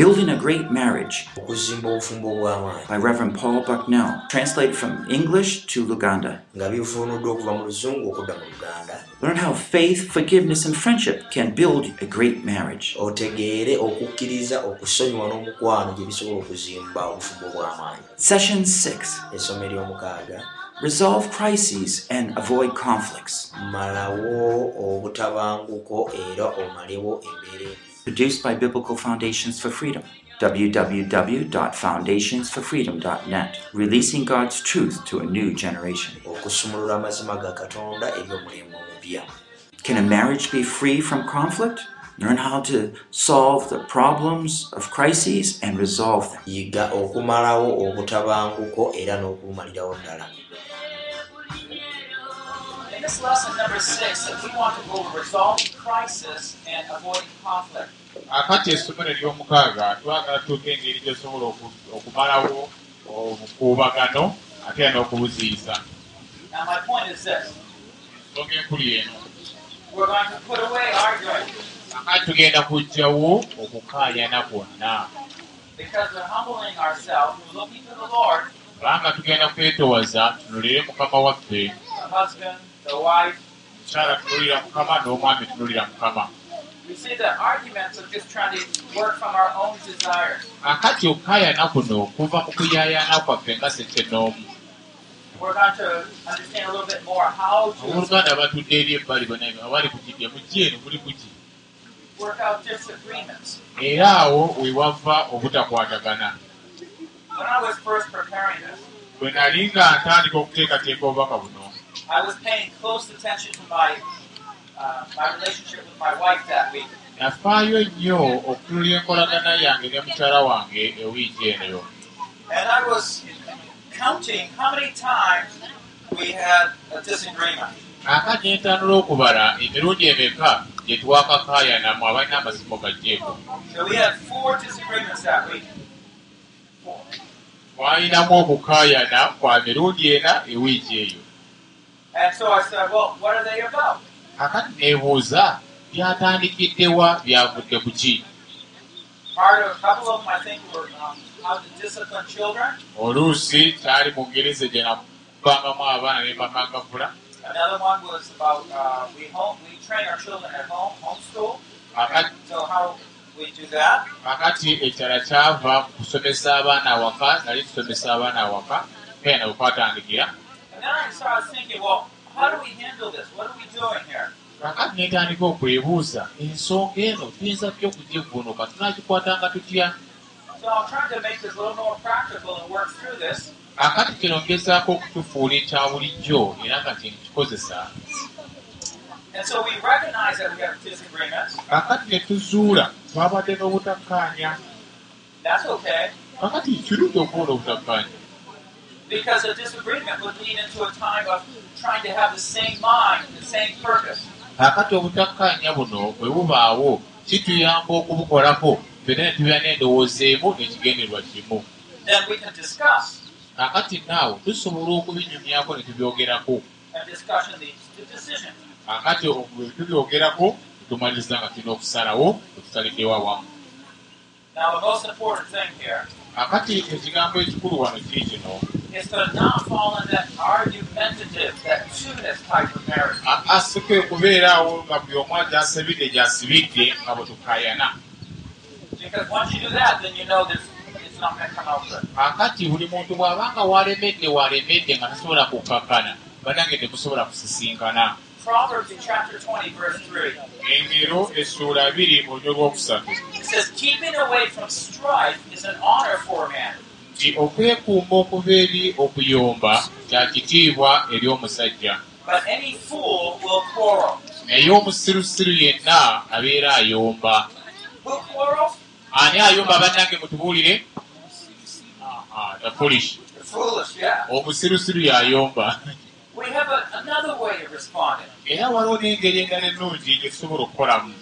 Building a Great Marriage by Reverend Paul Bucknell, translated from English to Luganda. nga bivunuddwa okuva mu luzungu okudda mu luganda Learn how faith, forgiveness, and friendship can build a great marriage. Session 6 essomo ery'omukaaga Resolve crises and avoid conflicts. Produced by Biblical Foundations for Freedom. www.foundationsforfreedom.net. Releasing God's truth to a new generation. okusumulula amazima ga katonda eri omulembe omupya Can a marriage be free from conflict? Learn how to solve the problems of crises and resolve them. yiga okumalawo obutabanguko era n'okubumalirawo ddala this lesson number six, we want to go over resolving crisis and avoiding conflict. akati essomo ery'omukaaga twagala tuuka engeri gyosobola oku- okumalawo obukuubagano ate era n'okubuziyiza this. Ensonga enkulu eno. We're going to put away arguing akati tugenda kuggyawo okukaayana kwonna kubanga tugenda kwetowaza tunulire mukama waffe mukyala tunulira mukama n'omwami tunulira mukama We see that arguments are just trying to work from our own desires. akati okukaayana kuno kuva mu kuyaayana kwaffe nga sekyenoomu We're going to understand a little bit more how to abooluganda batudde eri ebbali abali ku kidya mujje eno muli kuki era awo we wava obutakwatagana bwe nali nga ntandika okuteekateeka obubaka buno I was paying close attention to my uh, my relationship with my wife that week. nafaayo nnyo okutunulira enkolagana yange ne mukyala wange ewiiki eno And I was counting how many times we had a disagreement. akati nentandula okubala emirundi emeka gye twakakaayanamu abalina amasimu gajjeeko So we had four disagreements that week. Twalinamu okukaayana kwa mirundi ena ewiiki eyo akati neebuuza byatandikiddewa byavudde ku ki? Um, oluusi kyali mu ngerize gye nakubangamu abaana ne mbakangavula Another one was about uh, we home we train our children at home, homeschool. akati So how we do that. akati ekirala kyava ku kusomesa abaana awaka nali tusomesa abaana awaka kayana bwe kwatandikira And then I started thinking, well, how do we handle this? What are we doing here? kakati netandika okwebuuza ensonga eno tuyinza tya okugivvuunuka tunagikwatanga tutya? So I'm trying to make this a little more practical and work through this. akati kino ngezaako okutufuula ekya bulijjo era nga kyenkikozesa kakati ne tuzuula twabadde n'obutakkaanya kakati kirungi okubona obutakkaanya Because a disagreement would lead into a time of trying to have the same mind, the same purpose. kakati obutakkaanya buno bwe bubaawo kituyamba okubukolako ffenna ne tubeera n'endowooza emu n'ekigenderwa kimu. Then we can discuss. kakati naawe tusobola okubinyumyako ne tubyogerako. Kakati bwe tubyogerako tumaliriza nga tulina okusalawo etusaliddewo awamu. Kakati ekigambo ekikulu wano kiri kino is to not fall in that argumentative, that two-ness type of marriage. A- asike okubeeraawo nga buli omu gyasabidde gyasibidde nga bwe tukaayana Because once you do that, then you know this, it's not going to come out good. kakati buli muntu bw'abanga walemedde walemedde nga tasobola kukakkana banange temusobola kusisinkana Proverbs in chapter 20, verse 3. engero essuula biri olyo lwokusatu It says, Keeping away from strife is an honor for a man, nti okwekuuma okuva eri okuyomba kya kitiibwa eri omusajja. But any fool will quarrel. naye omusirusiru yenna abeera ayomba ani ayomba bannange mutubuulire? Omusirusiru y'ayomba We have a, another way of responding. era waliwo n'engeri endala ennungi gye tusobola okukolamu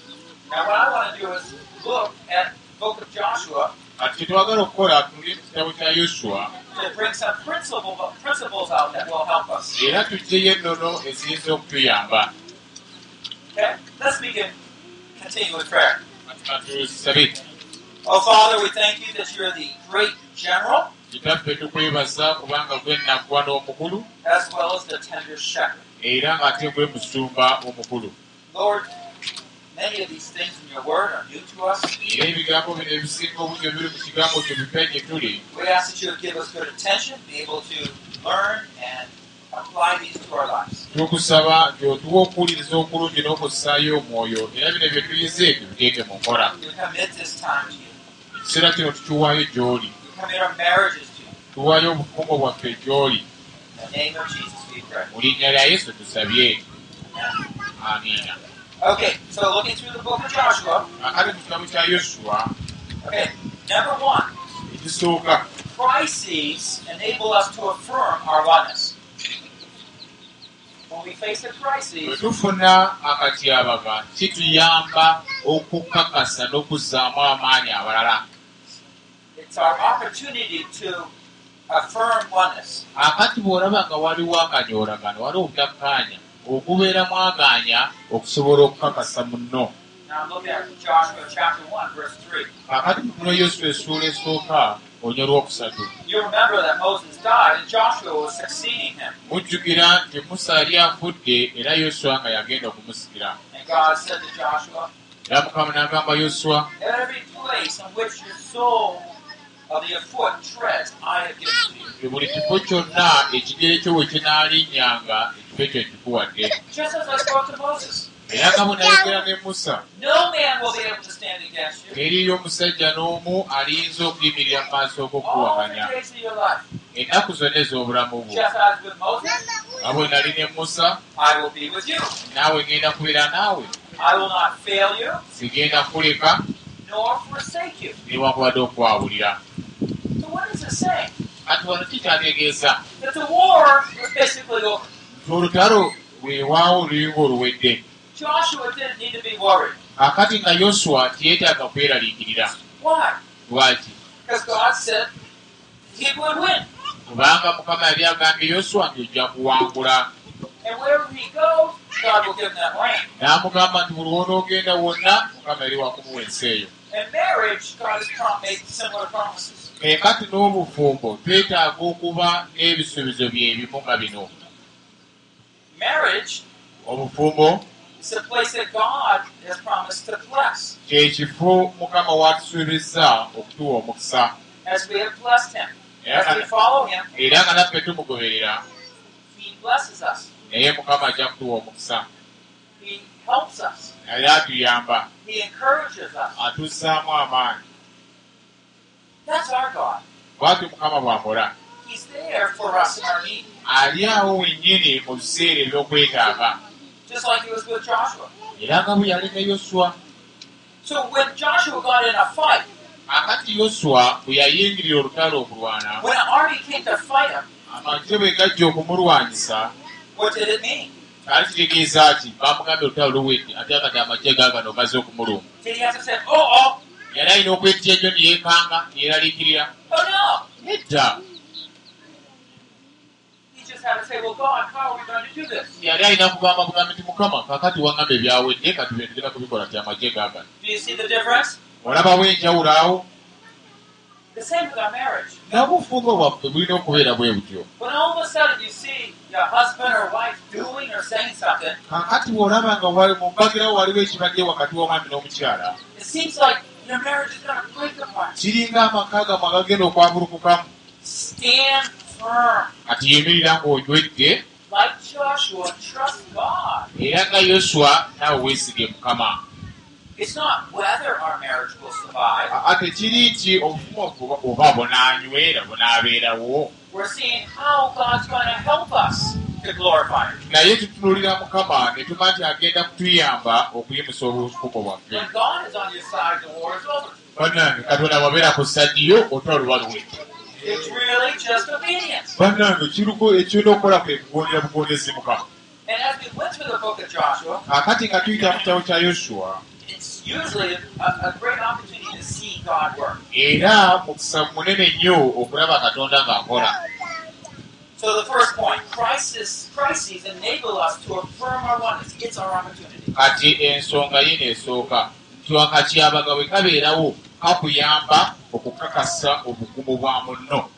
Kati kyetwagala okukola tuli mu kitabo kya yoswa to bring some principle, principles out that will help us. era tuggyeyo ennono eziyinza okutuyamba Okay? Let's begin. Continue with prayer. kati katusabe Oh, Father, we thank you that you're the great general kitaffe tukwebaza kubanga gwe naggwana omukulu as well as the tender shepherd. era ng'ate gwe musumba omukulu Lord, many of these things in your word are new to us. era ebigambo bino ebisinga obungi ebiri mu kigambo kyo bipya gye tuli We ask that you would give us good attention, be able to learn and apply these to our lives. tukusaba nti otuwa okuwuliriza okulungi n'okussaayo omwoyo era bino bye tuyize tubiteeke mu nkola We commit this time to you. ekiseera kino tukiwaayo gy'oli We commit our marriages to you. tuwaayo obufumbo bwaffe gy'oli In the name of Jesus, we pray. mu linnya lya yesu tusabye Amen. amiina Okay, so looking through the book of Joshua. akati mu kitabo kya yosuwa Okay, number one, ekisooka crises enable us to affirm our oneness. When we face a bwe crisis, tufuna akatyabaga kituyamba okukakasa n'okuzzaamu amaanyi abalala it's our opportunity to affirm oneness. akati bw'olaba nga waliwo akanyoolagano waliwo obutakkaanya okubeeramu agaanya okusobola okukakasa munno. Now look at Joshua chapter 1, verse 3. akati mutuno yosuwa essuula esooka onya olwokusatu mujjukira nti musa yali afudde era yosuwa nga yagenda okumusikira. Era mukama n'agamba yosuwa buli kifo kyonna ekigere kyo we kinaalinnyanga ekifo ekyo nkikuwadde Just as I spoke to Moses. era nga bwe nayogera ne musa teriyo omusajja n'omu aliyinza okuyimirira mu maaso life. ennaku zonna ez'obulamu bwo nga bwe nali ne musa I will be with you. naawe ngenda kubeera naawe I will not fail you sigenda kuleka nor forsake you. newankubadde okwawulira So what is it saying? Kati wano kikyategeeza olutalo weewaawo oluyinga oluwedde Joshua didn't need to be worried. akati nga yosuwa teyeetaaga kweraliikirira Why? lwaki kubanga mukama yali agambye yosuwa nti ojja kuwangula. And wherever he goes, God will give him that land. n'amugamba nti buli wonoogenda wonna mukama yali wakumuwa ensi eyo Ekati n'obufumbo twetaaga okuba n'ebisuubizo byebimu nga bino Marriage obufumbo is a place that God has promised to bless, kyekifo mukama watusuubiza okutuwa omukisa as we have blessed him. As we follow him, era nga naffe tumugoberera he blesses us. naye mukama ajja kutuwa omukisa He helps us. era atuyamba He encourages us. atussaamu amaanyi. Bwatyo mukama bw'akola. Ali awo wennyini mu biseera eby'okwetaaga. Era nga bwe yali ne yosuwa So when Joshua got in a fight, akati yosuwa bwe yayingirira olutalo okulwana amagye bwe gajja okumulwanyisa kyali kitegeeza ki bamugambye olutalo luwedde ate akati amagye gaagano gaze okumuluma Yali alina okwetya ennyo neyeekanga neyeraliikirira no? nedda yali alina kugamba bugambi nti mukama kakati waŋŋamba ebyawedde kati bye tugenda kubikola ti amagye gaagano Do you see the difference? olabawo enjawulo awo? N'obufumbo bwaffe bulina okubeera bwe butyo. When all of a sudden you see your husband or wife doing or saying something, kakati bw'olaba nga mu mbagirawo waliwo ekibadde wakati w'omwami n'omukyala kiringa amaka gamu agagenda okwabulukukamu kati yemerera trust God. era nga yosuwa naawe weesige mukama. It's not whether our marriage will survive. A- ate kiri nti obufumo oba- oba bunanywera bunaabeerawo We're seeing how God's going to help us to glorify Him. naye tutunuulira mukama ne tuma nti agenda kutuyamba okuyimusa obufumo bwaffe When God is on your side, the war is over. bannange katonda ku ssadiyo otwala really just obedience. bannange kiruko ekirina okukola kwe kugondera bugondezi mukama And kakati nga tuyita mu kitabo kya yosuwa era mukisa munene nnyo okulaba katonda ng'akola. So the first point, crisis, crises enable us to affirm our oneness. It's our opportunity. kati ensonga ye neesooka nti wakatyabaga bwe kabeerawo kakuyamba okukakasa obugumu bwa munno.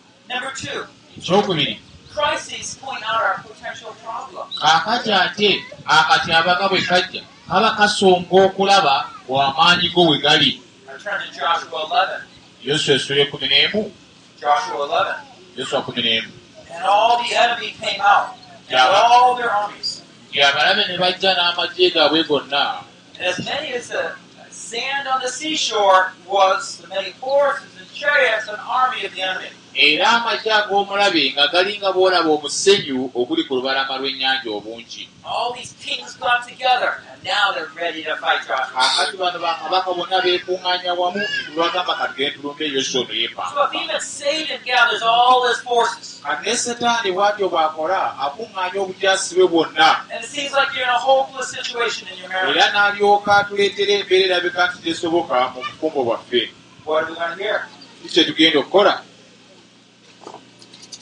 Ekyokubiri. Crises point out our potential problems. kaakati ate akatyabaga bwe kajja kaba kasonga okulaba wamaanyi go we gali turn to Joshua 11. yoswa essula ekumi n'emu Joshua 11. yoswa kumi n'emu And all the enemy came out, and Yeah. all their armies. nti abalabe ne bajja n'amagye gaabwe gonna And as many as the sand on the seashore was the many horses and chariots and army of the enemy. Era amagye ag'omulabe nga gali nga boolaba omusenyu oguli ku lubalama lw'ennyanja obungi. All these kings got together, and now they're ready to fight Joshua. kakati bano bakabaka bonna beekuŋŋaanya wamu tulwagamba katugende tulumbe yoswa ono So yeepanga if even Satan gathers all his forces, kati ne setaani bw'atyo bw'akola akuŋŋaanya obujaasi bwe bwonna. era n'alyoka atuleetera embeera erabika nti tesoboka mu bufumbo bwaffe. Kye tugenda okukola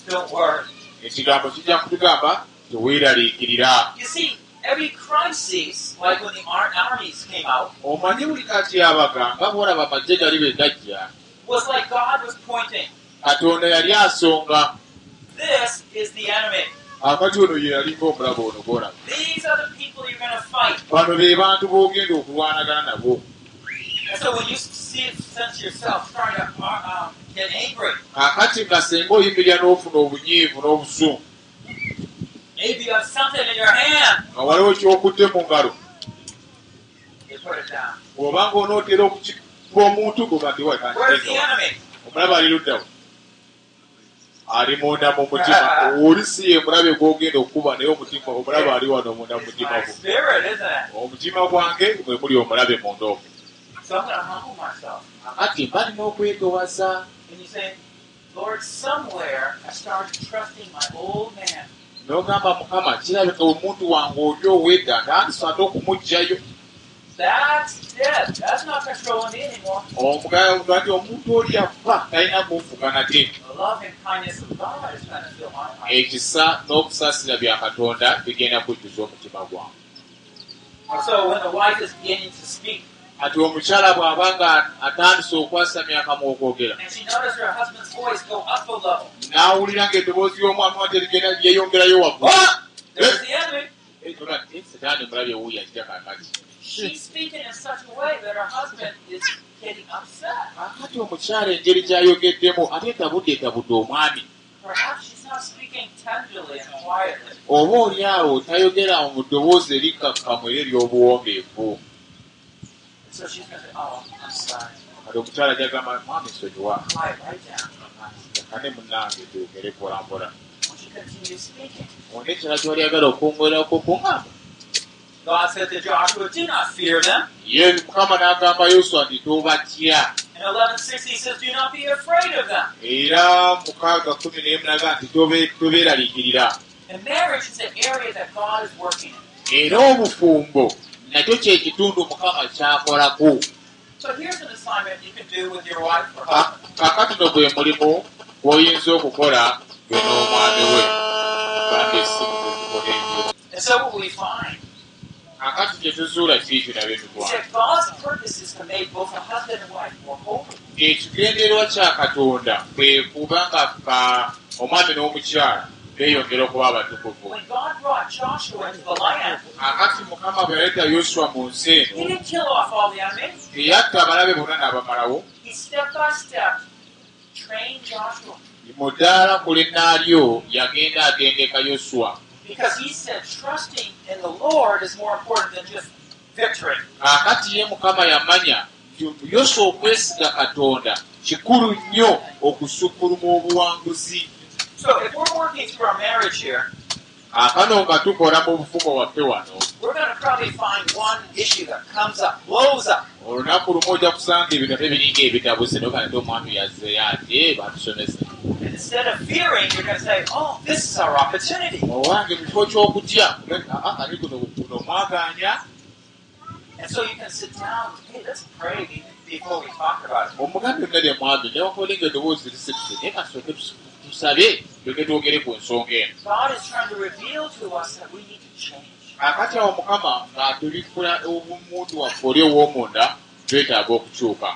Don't worry. ekigambo kijja kutugamba teweeraliikirira You see, every crisis, like when the ar- armies came out, omanyi buli katyabaga nga bwolaba amagye gali be gajja was like God was pointing. katonda yali asonga This is the enemy. akati ono ye yalinga omulaba ono gwolaba These are the people you're going to fight. bano be bantu b'ogenda okulwanagana nabo Kakati nga singa oyimirira n'ofuna obunyiivu n'obusungu maybe you have something in your hand, nga waliwo kyokudde mu ngalo oba ng'onootera okukiba omuntu goga nti Where's the wakanteekawo enemy? omulaba ali luddawo ali munda mu mutima. Oli si ye mulabe gw'ogenda okukuba naye omutima omulaba ali wano munda mu mutima gwo. omutima gwange mwe muli omulabe munda ogwo. Kati mba nina okwetowaza And you say, Lord, somewhere I started trusting my old man. n'ogamba mukama kirabika omuntu wange oli owedda ntandisa ate okumuggyayo That's dead. That's not controlling me anymore. omugamba nti omuntu oli afa talina kunfuga nate The love and kindness of God is going to fill my heart. ekisa n'okusaasira bya katonda bigenda kujjuza omutima gwange Kati omukyala bw'aba nga atandise okwasamya akamwa okwogera n'awulira ng'eddoboozi y'omwana wate ligenda yeeyongerayo waggulu Ah! Enemy. Ekyogera nti, setaani mulabye wuuyo ajja kaakati She's speaking in such a way that her husband is getting upset. kaakati omukyala engeri gy'ayogeddemu ate etabudde etabudde omwami Perhaps she's not speaking tenderly and quietly. oba oli awo tayogera mu ddoboozi erikkakkamu era ery'obuwombeefu So she's going to say, Oh, I'm sorry. kati omukyala gyagamba mwami sonyiwa Quiet right down. kane munnange twogere mpola mpola ona ekirala kyoli agala okwongwerako kuŋŋamba God said to Joshua, Do not fear them. tobatya In 1160, he says, Do not be afraid of them. And marriage is an area that God is working in. Nakyo kyekitundu mukama kyakolako. So here's an assignment you can do with your wife or Ka- husband. kakati gwe mulimu gw'oyinza okukola gwe n'omwami we. Bambi essimu zezikola ebyo And so what we find. Kakati kye tuzuula kiikyo nabyo ekigendererwa kya katonda kwe kuba nga omwami n'omukyala beeyongera okuba abatukuvu. Kakati mukama bwe yaleeta yoswa mu nsi eno teyatta abalabe bonna n'abamalawo. He step by step trained Joshua. Mu ddaala kulinaalyo yagenda agendeka yoswa. Because he said trusting in the Lord is more important than just victory. kaakati ye mukama yamanya nti yoswa okwesiga katonda kikulu nnyo okusukkuluma obuwanguzi So if we're working through our marriage here, akano nga tukola mu bufumo waffe wano we're going to probably find one issue that comes up, blows up. olunaku lumu ojja kusanga ebintu ate biringa ebitabuze nokanate omwami yazzeyo ate batusomesa And instead of fearing, you're going to say, oh, this is our opportunity. owange mu kifo ky'okutya ani guno guno mwaganya And so you can sit down, hey, let's pray be- before we talk about it. omugambi onna lye mwami newakolinga eddoboozi lisituse naye kasooke tus- tusabe tuleke twogere ku nsonga eno God is trying to reveal to us that we need to change. akati awo mukama ng'atubikula obumuntu waffe oli ow'omunda twetaaga okukyuka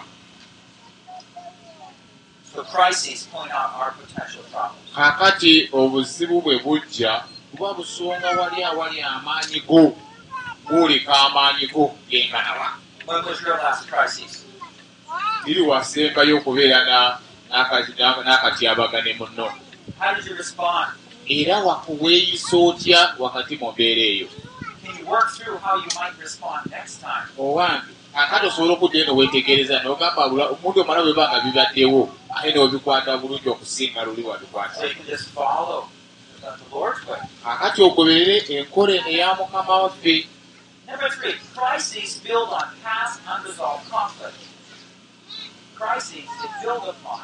So crises point out our potential problems. kaakati obuzibu bwe bujja buba busonga wali awali amaanyi go gwoleka amaanyi go genganawa iri wasembayo okubeera n'a- n'akatyabagane munno How did you respond? era wakuweeyisa otya wakati mu mbeera eyo Can you work through how you might respond next time? owange akati osobola okuddayo noweetegereza nogamba bula- omuntu omala bwe banga bibaddewo ate nobikwata bulungi okusinga luli wabikwata akati ogoberere enkola eno eya mukama waffe Number three, crises build on past unresolved conflict. Crises they build upon.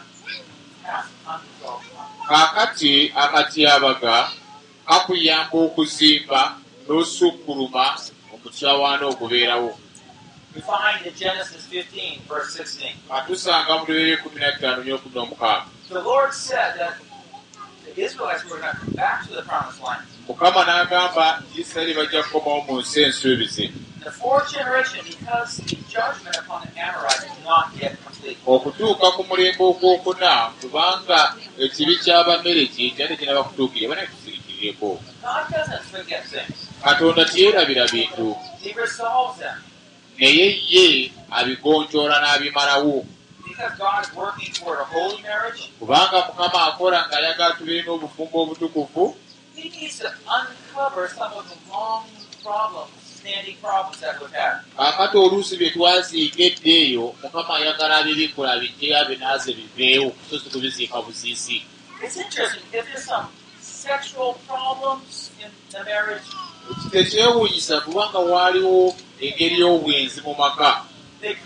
Kaakati akatyabaga kakuyamba okuzimba n'osukkuluma omukyawaana okubeerawo. We find in Genesis 15, verse 16, atusanga mu lubeere kumi na ttaano nyokumi n'omukaaga the Lord said that the Israelites were going to come back to the promised land. mukama n'agamba isirayiri bajja kukomawo mu nsi ensuubize In the fourth generation, because the judgment upon the Amorites is not yet complete. okutuuka ku mulembe ogwokuna kubanga ekibi ky'abamereki kyali kinaba kutuukirira bana things. katonda tiyerabira bintu naye ye abigonjoola n'abimalawo kubanga mukama akola ng'ayagala tubeere n'obufumbo obutukuvu He needs to uncover some of the long problems, kaakati oluusi bye twaziigedde eyo mukama ayagala abibikola bijjeyo abe naaze biveewo so si kubiziika marriage, tekyewuunyisa kubanga waaliwo engeri y'obwenzi mu maka. sex.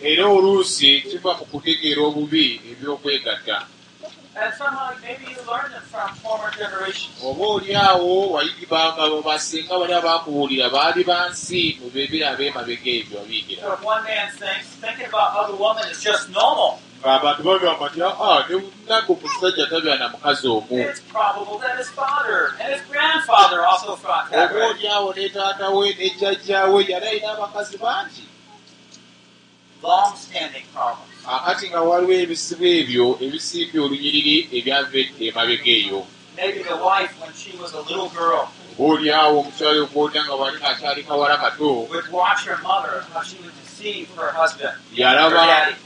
era oluusi kiva mu kutegeera obubi ebyokwegatta oba oli awo wayigibanga basinga bali abakubuulira baali bansi mu bebira ab'emabega ebyo abiyigira So if one man thinks thinking about other women is just normal, ng'abantu bagamba nti aa nenaga omusajja tabyana mukazi omu. It's probable that his father and his grandfather also thought that oba oli awo ne taata we ne jjajjaawe yali alina abakazi bangi. Long-standing problems. Akati nga waliwo ebizibu ebyo ebisimbye olunyiriri ebyava emabega eyo. Maybe the wife, when she was a little girl, oba oli awo omukyalo okwota nga wali akyali kawala kato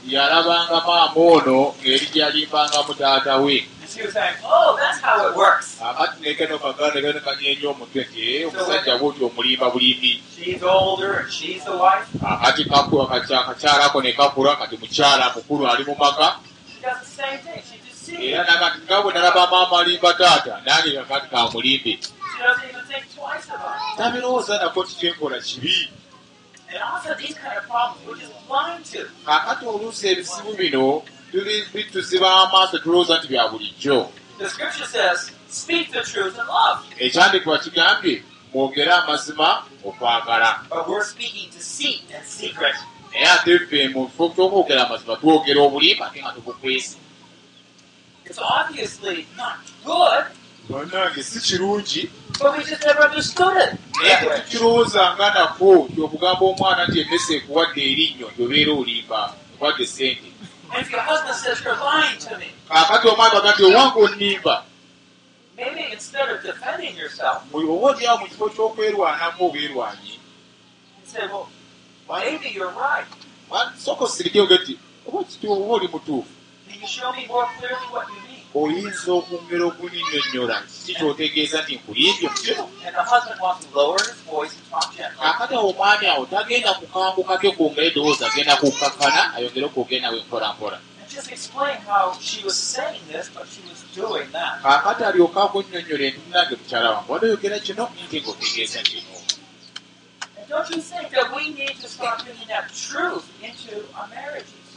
yalabanga maama ono ng'eri gyalimbanga mu taata we she was saying, "Oh, that's how it works. akati nekano kaganda gano kanyeenya omutwe "Eh, omusajja bwoti omulimba bulimbi She's older and she's the wife. akati kakula kaca- akakyalako ne kakula kati mukyala mukulu ali mu maka She does the same thing. She deceives. era nakati nga bwe nalaba maama alimba taata nange kakati kamulimbe tabirowooza nako kikyenkola kibi kakati oluusi ebizibu bino tuli bitusiba amaaso tulowooza nti bya bulijjo. Ekyandikibwa kigambye mwogere amazima okwagala. Naye ate ffe mu kifo ky'okwogera amazima twogera obulimba ate nga good, bannange si kirungi. naye tetukirowoozanga nako nti okugamba omwana nti emmese ekuwadde erinnyo ntobeera olimba ekwadde sente if your husband says you're lying to me, kaakati omwana baga nti owanga onnimba maybe instead of defending yourself, oba oliawo mu kifo ky'okwerwanamu "Well, maybe you're right. sooka osirike oge ti oba kiti oba oli mutuufu Can you show me more clearly what you mean?" Oyinza okwongera okunyinnyonnyola kiki kyotegeeza nti talk gently. kaakati awo omwami awo tagenda kukangukake kwongera eddoboozi agenda kukkakana ayongere okwogera nawe mpola mpola And just explain how she was saying this, but she was doing that. kaakati alyoka akunnyonnyola entumu nange mukyala wange. Wadde oyogera kino? Nti ng'otegeeza kino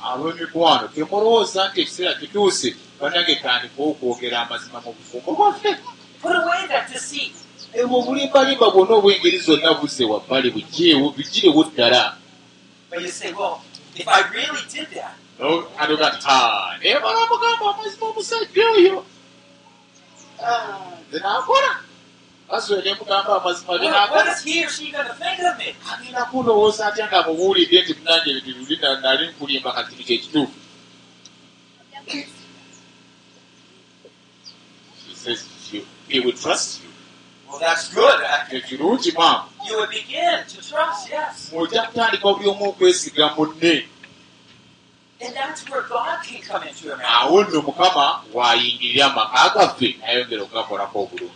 ab'emikwano temulowooza nti ekiseera kituuse bannange tandika okwogera amazima mu bufumbo bwaffe. Ebwo obulimbalimba bwonna obw'engeri zonna buzze wabbali bugirewo bigirewo ddala. But you say, well, if I really did that, adoga ti naye balamugamba amazima omusajja oyo. Nze naakola mukazi we nemugamba amazima What, binaako what is he or she going to think of me? agenda kulowooza atya nga mubuulidde nti munange ebintu luli na- nali nkulimba kati kino kyekituufu She says she- he will trust you. Well, that's good. Uh, Ekyo kirungi maama You would begin to trust, yes. ojja kutandika buli omu okwesiga munne And that's where God can come into your marriage. awo nno mukama waayingirira amaka gaffe nayongera okugakolako obulungi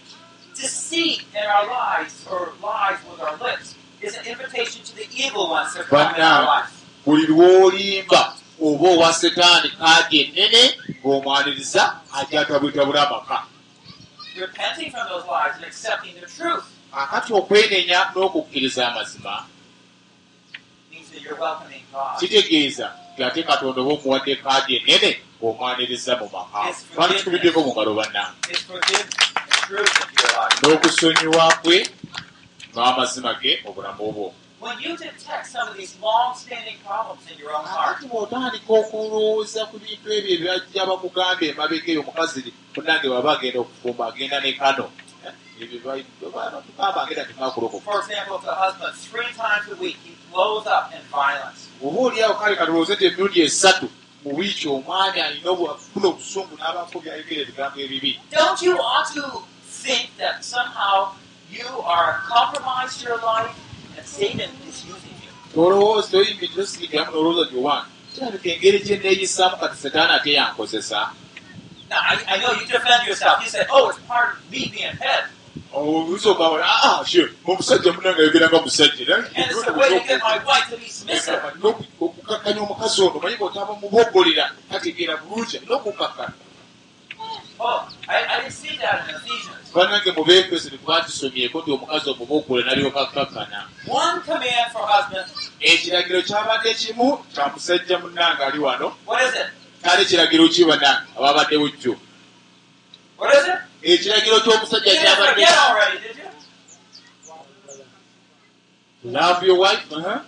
Deceit in our lives or lies with our lips is an invitation to the evil ones to come in our life. buli lw'olimba oba owa setaani kaadi ennene ng'omwaniriza ajatabwetabula amaka Repenting from those lies and accepting the truth. Akati okwenenya n'okukkiriza amazima. Kitegeeza ate katonda oba omuwadde kaadi ennene ng'omwaniriza mu maka. Twali tukubiddeko mu ngalo bannange n'okusonyiwa kwe n'amazima ge mu bulamu bwo When you detect some of these long-standing problems in your own heart, akati bw'otandika okulowooza ku bintu ebyo ebyajja bakugamba emabega eyo omukazi munange baba agenda okufumba agenda ne kano. Eh, ebyo ba- tugamba agenda tunakulokoka for example, if the husband three times a week he blows up in violence, oba oliawo kale katulowooze nti emirundi esatu mu wiiki omwami alina obufuna obusungu n'abaako byayogera ebigambo ebibi. Don't you ought to think that somehow you are compromised your life and Satan is using you? tolowooza toyimbi tosigikiramu n'olowooza owange kirabika engeri gye neeyisaamu kati setaani ate yankozesa Now, I, I know you defend yourself. You say, oh, it's part of me being head. oyinza ogamba aa she omusajja munange ayogera nga musajja And it's the way to get my wife to be submissive. okukakkanya omukazi ono manyi bwotaba mubogolera tategeera bulungi alina okukakkana Oh, I, I didn't see that in Ephesians. banange mu befeso tekuba tusomyeko nti omukazi omubogole nalyoka husbands. ekiragiro kyabadde kimu kya musajja munange ali wano What is it? kale ekiragiro ki banange ababaddewo jjo What is it? ekiragiro ky'omusajja kyabadde love your wife uh-huh.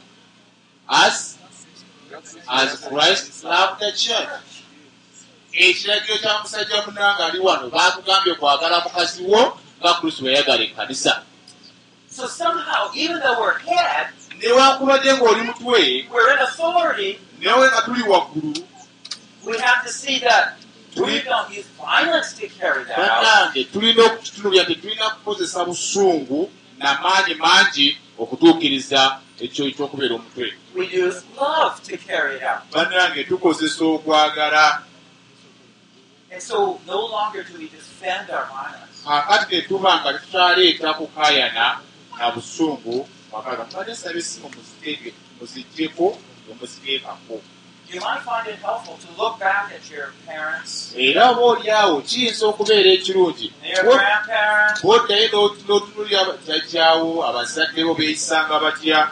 as as Christ loved the church ekiragiro kya musajja munange ali wano baakugambye kwagala mukazi wo nga kristo yayagala ekkanisa So somehow, even though we're head, newankubadde ng'oli mutwe we're in authority, newe nga tuli waggulu we have to see that we don't use violence to carry that out. bannange tulina okukitunulira nti tulina kukozesa busungu n'amaanyi mangi okutuukiriza ekyo ekyokubeera omutwe We use love to carry it out. bannange tukozesa okwagala And so no longer do we defend our violence. kakati tetuba nga tukyaleeta kukaayana na busungu mwakaga mubalesa besimu muzitege muziggyeko emuziteekako You might find it helpful to look back at your parents, era oba oli awo kiyinza okubeera ekirungi. Bwoddayo n'otunulira jjajjaawo abazadde bo beeyisanga batya.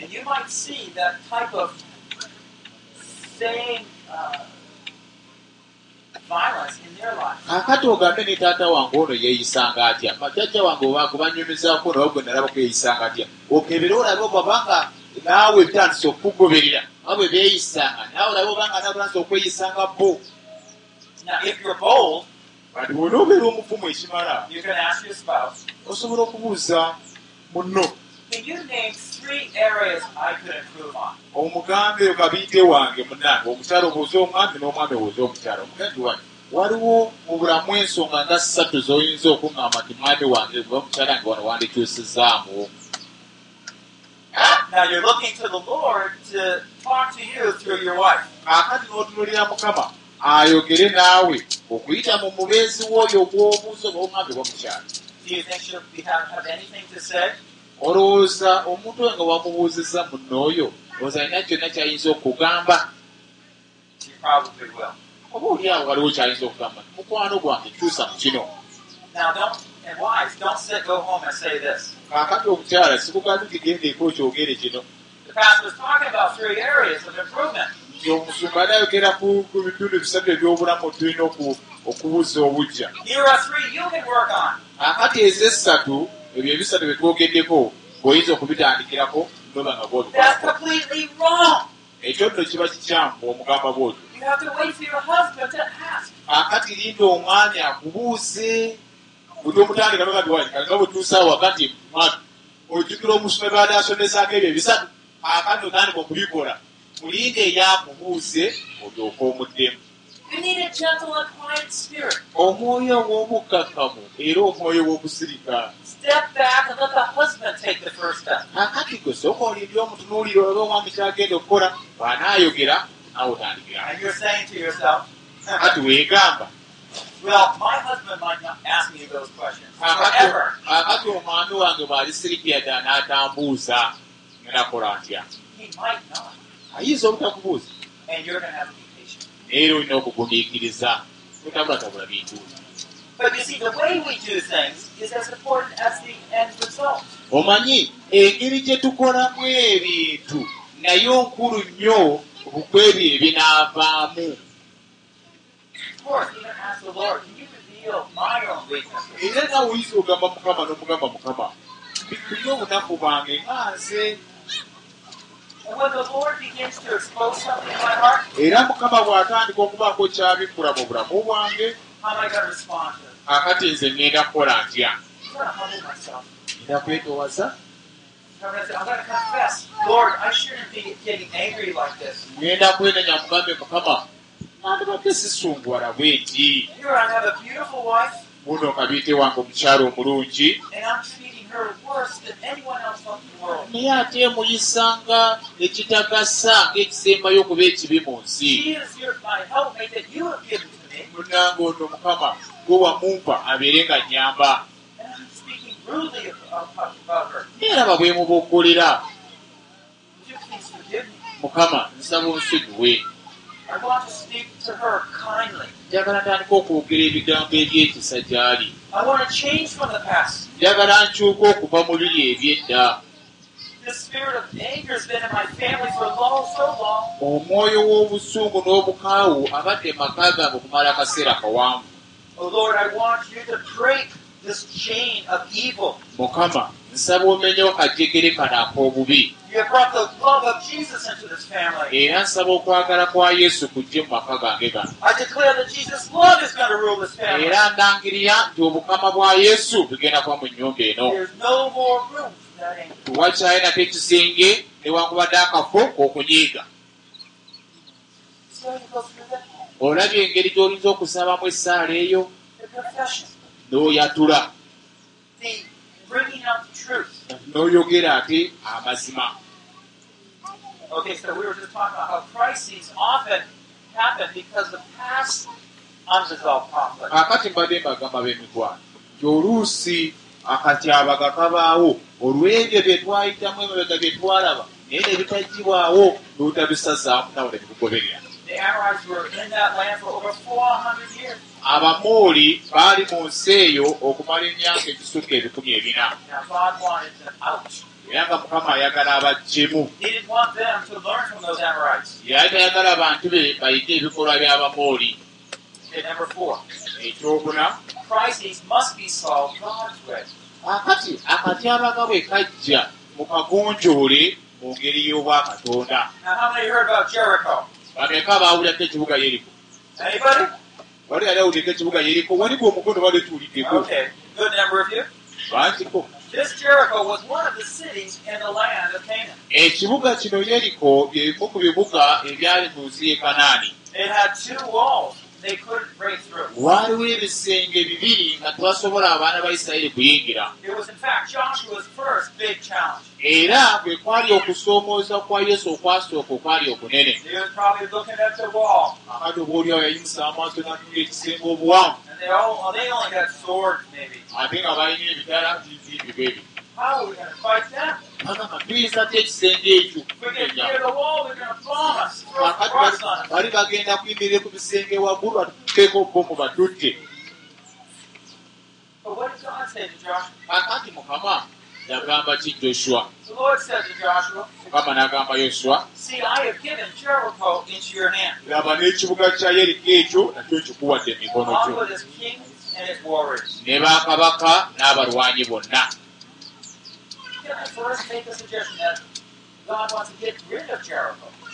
And you might see that type of same uh, violence in their life. kakati ogambe ne taata wange ono yeeyisanga atya? Majjajja wange obaako banyumizaako nawe gwe nalabako yeeyisanga atya? Okebere olabe obabanga naawe bitandise okugoberera nga bwe beeyisanga naawe olabe obanga nabulanza okweyisanga bo. Kati bwona obeera omufumu ekimala you can ask your spouse, osobola okubuuza muno Omugambe eyo kabinde wange munange omukyala obuuza omwami n'omwami obuuza omukyala. Omugandi wange waliwo mu bulamu ensonga nga ssatu z'oyinza okuŋŋamba nti mwami wange gwe omukyala wange wano wandikyusizaamu kaakati n'otunulira mukama ayogere naawe okuyita mu mubeezi w'oyo gw'obuuza oba omwami olowooza omuntu oyo nga wamubuuzizza muno oyo olowooza alina kyonna kyayinza okugamba. Oba oli awo waliwo kyayinza okugamba? Mukwano gwange kyusa mu kino. Kaakati omukyala sikugambi nti genda eko kyogere kino. Nti omusumba anayogera ku bitundu bisatu ebyobulamu tulina oku- okubuza obujja. Here are ebyo ebisatu bye twogeddeko ng'oyinza okubitandikirako noba nga wrong. ekyo nno kiba kikyamu omugamba bwotyo kaakati linda omwami akubuuze buti omutandika nogatiwanikanga butuusawo wakati mwatu ojjukira omusomi baada asomesako ebyo ebisatu akati otandika okubikola. Mulinde eyakubuuse olyoka omuddemu omwoyo ow'obukkakkamu era omwoyo w'obusirika Step back and let the husband take the first step. akati gwe sooka olindi omutunuulire oba omwami kyagenda okukola bw'anaayogera naawe otandikira And you're saying to yourself, kati weegamba well, my husband might not ask me those questions forever. akati omwami wange bw'alisirikirada n'atambuuza ngenakola ntya He might not. ayinza obutakubuuza era olina okugumiikiriza totabulatabula bintu. But you see, the way we do things is as important as the end result. omanyi engeri gye tukolamu ebintu nayo nkulu nnyo bukwebyo ebinaavaamu era nawe oyinza ogamba mukama n'omugamba mukama bikuye obunaku bwange nga nze era mukama bw'atandika okubaako kyabikkula mu bulamu bwange akati nze ŋŋenda kukola ntya? Ŋenda kwetowaza ŋenda kwenenya mugambe mukama. Nandibadde sisunguwala bwe nti Here I have a beautiful wife, buno kabiite wange omukyalo omulungi naye ate emuyisanga ekitagasa ng'ekisembayo okuba ekibi mu nsi. Munange ono mukama gwe wamumpa abeere nga nyamba her. neeraba bwe muboggolera me? mukama nsaba kindly. njagala ntandika okwogera ebigambo ebyekisa gy'ali Njagala nkyuka okuva mu biri eby'edda. Omwoyo w'obusungu n'obukaawu abadde maka gange okumala akaseera kawanvu. Oh mukama nsaba omenyewo kajjegere kano ak'obubi. Era nsaba okwagala kwa yesu kujje mu maka gange gano. I declare that Jesus' love is going to rule this family. era ndangirira nti obukama bwa yesu bugenda kuba mu nnyumba eno. Anger. tewakyalina ekisenge newankubadde akafo k'okunyiiga. Olabye engeri gy'olinza okusabamu essaala eyo n'oyatula the the n'oyogera ate amazima Okay, so we were just talking about how crises often happen because of past unresolved conflict. akati mbadde mbagamba b'emikwano nti oluusi akatyabaga kabaawo olw'ebyo bye twayitamu emabega bye twalaba naye ne bitagibwawo n'otabisazaamu nawe ne bikugoberera The Amorites were in that land for over 400 years. Abamooli baali mu nsi eyo okumala emyaka ekisukka ebikumi ebina era nga mukama ayagala Amorites. yali tayagala abantu be bayige ebikolwa by'abamooli Okay, number four. ekyokuna Crises must be solved God's way. akati akatyabaga bwe kajja mu kagonjoole mu ngeri y'obwakatonda about Jericho? bameka baawulirako ekibuga yeriko? Wali yali awulirako ekibuga yeriko waliko omugono bali tuwuliddeko Okay, good number of you. bankiko This Jericho was one of the cities in the land of Canaan. ekibuga kino yeriko byebimu ku bibuga ebyali mu nsi y'e kanaani Waaliwo ebisenge bibiri nga tebasobola abaana ba isirayiri kuyingira. It was, in fact, Joshua's first big challenge. era bwe kwali okusoomooza kwa yesu okwasooka okwali okunene. He was probably looking at the wall, akati oba oliawo yayimusa amaaso natunula ekisenge obuwanvu. And they all well, they only got swords, maybe. ate nga balina ebitala bizibi bwebi Ty ekisenge ekyo rocks bali- bagenda kuyimirire ku bisenge waggulu batuteeko bomu batutte kakati mukama yagamba ki joshua? Mukama n'agamba yoswa laba n'ekibuga kya yeriko ekyo nakyo nkikuwadde emikono gyo. Ne bakabaka n'abalwanyi bonna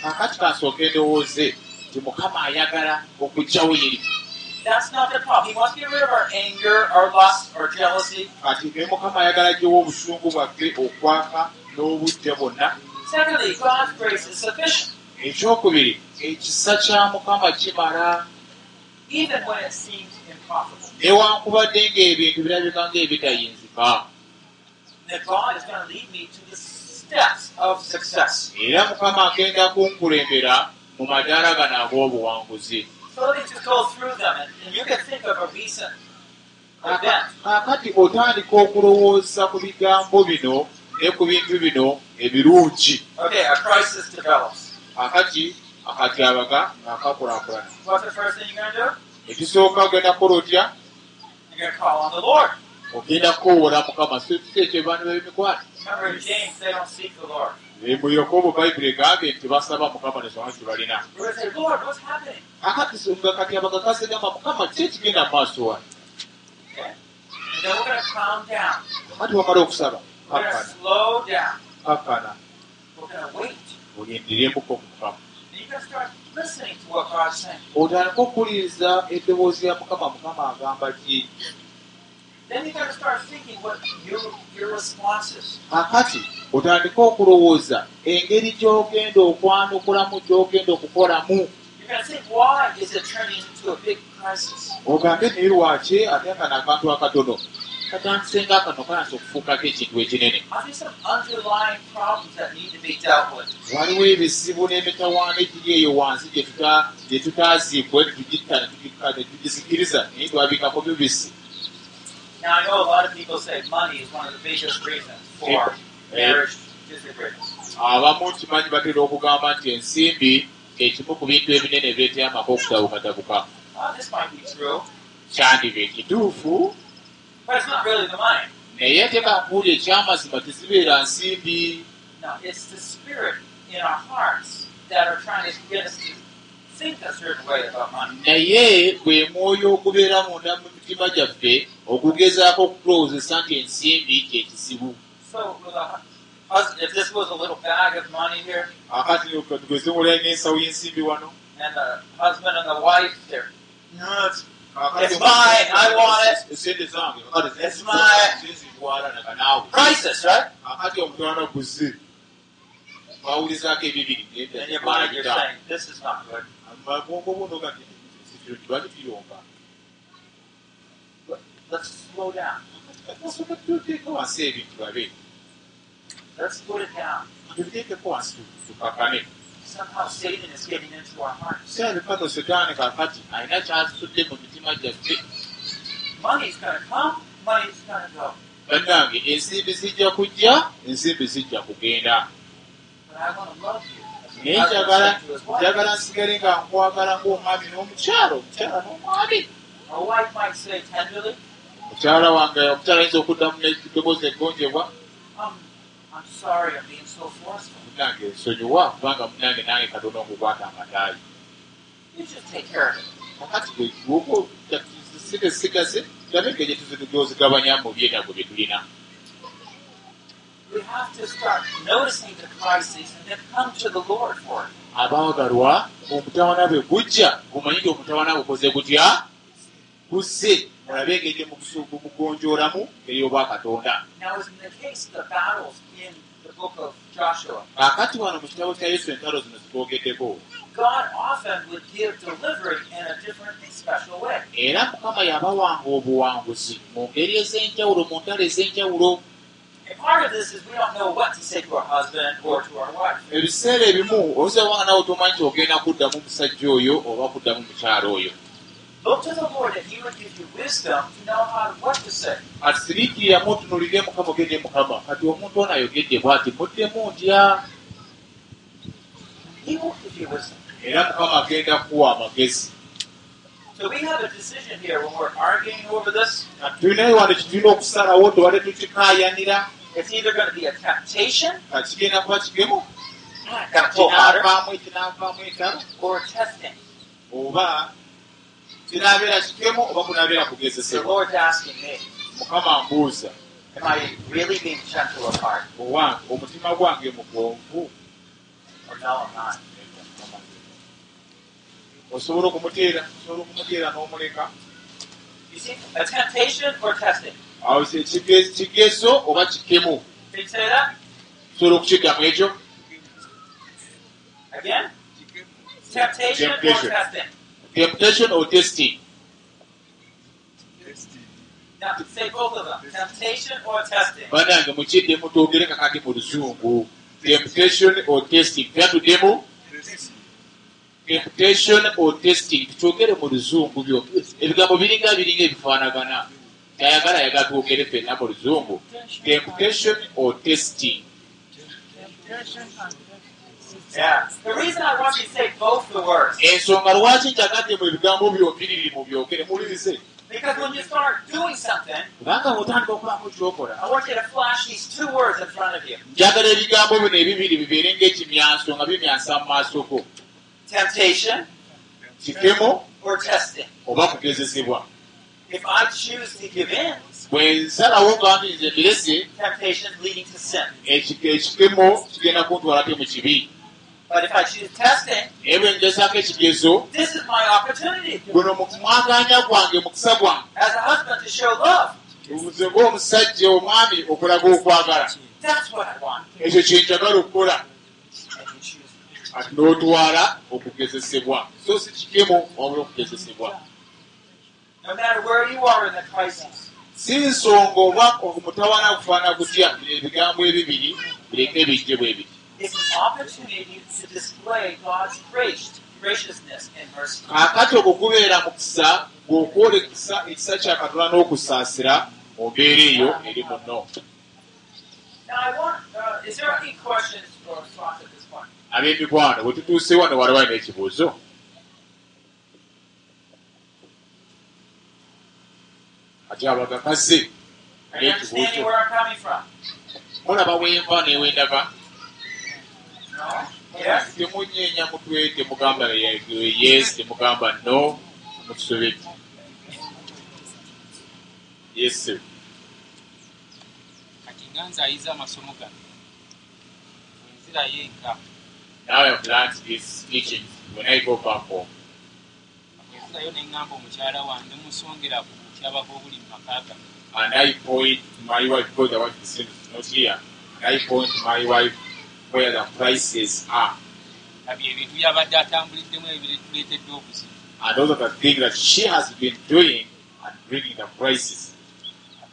kakati kansooka endowooze nti mukama ayagala okugjawo yeriko that's not the problem. He wants to get rid of our anger, our lust, our jealousy. Secondly, God's grace is sufficient, ekyokubiri ekisa kya mukama kimala. Newankubadde ng'ebintu birabika ng'ebitayinzika God is going to lead me to the steps of success. era mukama agenda kunkulembera mu madaala gano ag'obuwanguzi So let me just go through them, and, and you can think of a recent event. kaakati otandika okulowooza ku bigambo bino ne ku bintu bino ebirungi Okay, a crisis develops. akati akatyabaga ng'akakulaakulana What's the first thing you're going to do? ekisooka ogenda kukola otya Ogenda kukowoola mukama si ekyo baana b'emikwano mu yakobo bayibuli egambye nti basaba mukama Lord, what's happening? akati nga katyabaga kazegamba mukama ki ekigenda mu maaso wano akati wamala okusaba? Kakkana olindiremuko mukama. God's saying. otandika okuwuliriza eddoboozi ya mukama. Mukama agamba ki akati otandika okulowooza. Engeri gy'ogenda okwanukulamu gy'ogenda okukolamu. Ogambe naye lwaki ate nga nakantu akatono? Katandise nga akano kanasa okufuukako ekintu ekinene. Waliwo ebizibu n'emitawaana egiri eyo wansi gye tuta- gye tutaaziikwe ne tugitta ne tugikka ne tugisikiriza naye twabikako bibisi Now, I know a lot of people say money is one of the biggest reasons for marriage disagreements. abamu kimanyi batera okugamba nti ensimbi ekimu ku bintu ebinene ebireetera amaka okutabukatabuka this might be true, kyandiba ekituufu but it's not really the money. naye ate kankuuli ekyamazima tezibeera nsimbi. No, it's the spirit in our hearts that are trying to get us to naye gwe mwoyo ogubeera munda mu mitima gyaffe ogugezaako okutulowoozesa nti ensimbi kyekizibu here, akati tugeze mulai n'ensawo y'ensimbi wano. Akati omutwana guze bawulizaako ebibiri In your mind, you're saying, this is not good. amabwongo bunoga nti lwaki biromba Let's slow down. nasooka tuteeka wansi ebintu babe down. tubiteekeko wansi our hearts. kyabikano setaani kakati alina kyasudde mu mitima gyaffe bannange ensimbi zijja kujja ensimbi zijja kugenda Naye njagala nsigale nga nkwagala ng'omwami n'omukyalo omukyala n'omwami. Mukyala wange omukyala ayinza okuddamu n'eddoboozi eggonjebwa um, munange nsonyiwa kubanga munange nange katono okukwata amataayi kakati bwekiwoko sente sigaze tulabe engeri gyozigabanya mu byetaago bye tulina abaagalwa omutawana bwe gujja gumanyi nti omutawana bukoze gutya? Gusse. Mulabe engeri mugugonjoolamu ngeri obwakatonda Now, as in the case of the battles in the book of Joshua, kaakati wano mu kitabo kya yesu entalo zino zitwogeddeko God often would give delivery in a different, special way. era mukama yabawanga obuwanguzi mu ngeri ez'enjawulo mu ntalo ez'enjawulo And part of this is we don't know what to say to our husband or to our wife. ebiseera ebimu oyinza wanga nawe tomanyi nti ogenda kuddamu omusajja oyo oba kuddamu mukyala oyo Look to the Lord that He would give you wisdom to know how what to say. kati siriikiriramu otunulire mukama ogende mukama kati omuntu ono ayogedde bw'ati muddemu ntya He will give you wisdom. era mukama agenda kuwa amagezi So we have a decision here when we're arguing over this. tulinayo wano kitulina okusalawo tewale tukikaayanira It's either going to be a temptation, kigenda kuba kigemu kinaavaamu ekinaavaamu ekalo or testing. oba kinaabeera kigemu oba kunaabeera The kugezesebwa Lord's asking me, mukama mbuuza am I really being gentle of heart, owange omutima gwange mugwonvu or no, I'm not? osobola okumuteera osobola okumuteera n'omuleka You see, a temptation or testing. Awo kigezo oba kikemu? Osobola okukiddamu ekyo? Temptation, or testing. banange mukiddemu twogere kakati mu luzungu. Temptation or testing? Byatuddemu temptation or testing? Tukyogere mu luzungu byo. Ebigambo biringa biringa ebifaanagana tayagala yagala twogere fenna mu luzungu temptation or testing. Ensonga lwaki njagadde mu ebigambo byombiriri mu byogere muwulirize because when you start doing something, I want you to flash these two words in front of you. Temptation or testing. If I choose to give in, bwe nsalawo gandi nze mbirese temptation leading to sin. ekike- ekikemo kigenda kuntwala te mu kibi But if I choose testing, naye bwe ngezaako ekigezo this is my opportunity guno mu kumwaganya gwange mukisa gwange as a husband to show love. nze ng'omusajja omwami okulaga okwagala That's what I want. ekyo kyenjagala okukola And you choose. ati n'otwala okugezesebwa so si kikemo wabula okugezesebwa No matter where you are in the crisis, si nsonga oba omutawana kufaana kutya ebigambo ebibiri bireke bijje bwe biti. It's an opportunity to display God's grace, graciousness and mercy. kaakati okwo kubeera mukisa ng'okwolekisa ekisa kya katonda n'okusaasira mu mbeera eyo eri muno uh, ab'emikwano bwe tutuuse wano waliwo alina ekibuuzo where I'm coming from? mulaba wenva newendava No? Yes? temunyeenya mutwe temugamba yes temugamba no mutusobedde yes sir. kati nga nze ayiza amasomo gano wenzirayo eka now I've learned these teachings when I go back home wenzirayo neŋŋamba omukyala wange musongera ku butyabako obuli mu maka gange and I point to my wife because the wife is not here and I point to my wife where the prices are and those are the things that she has been doing and bringing the prices and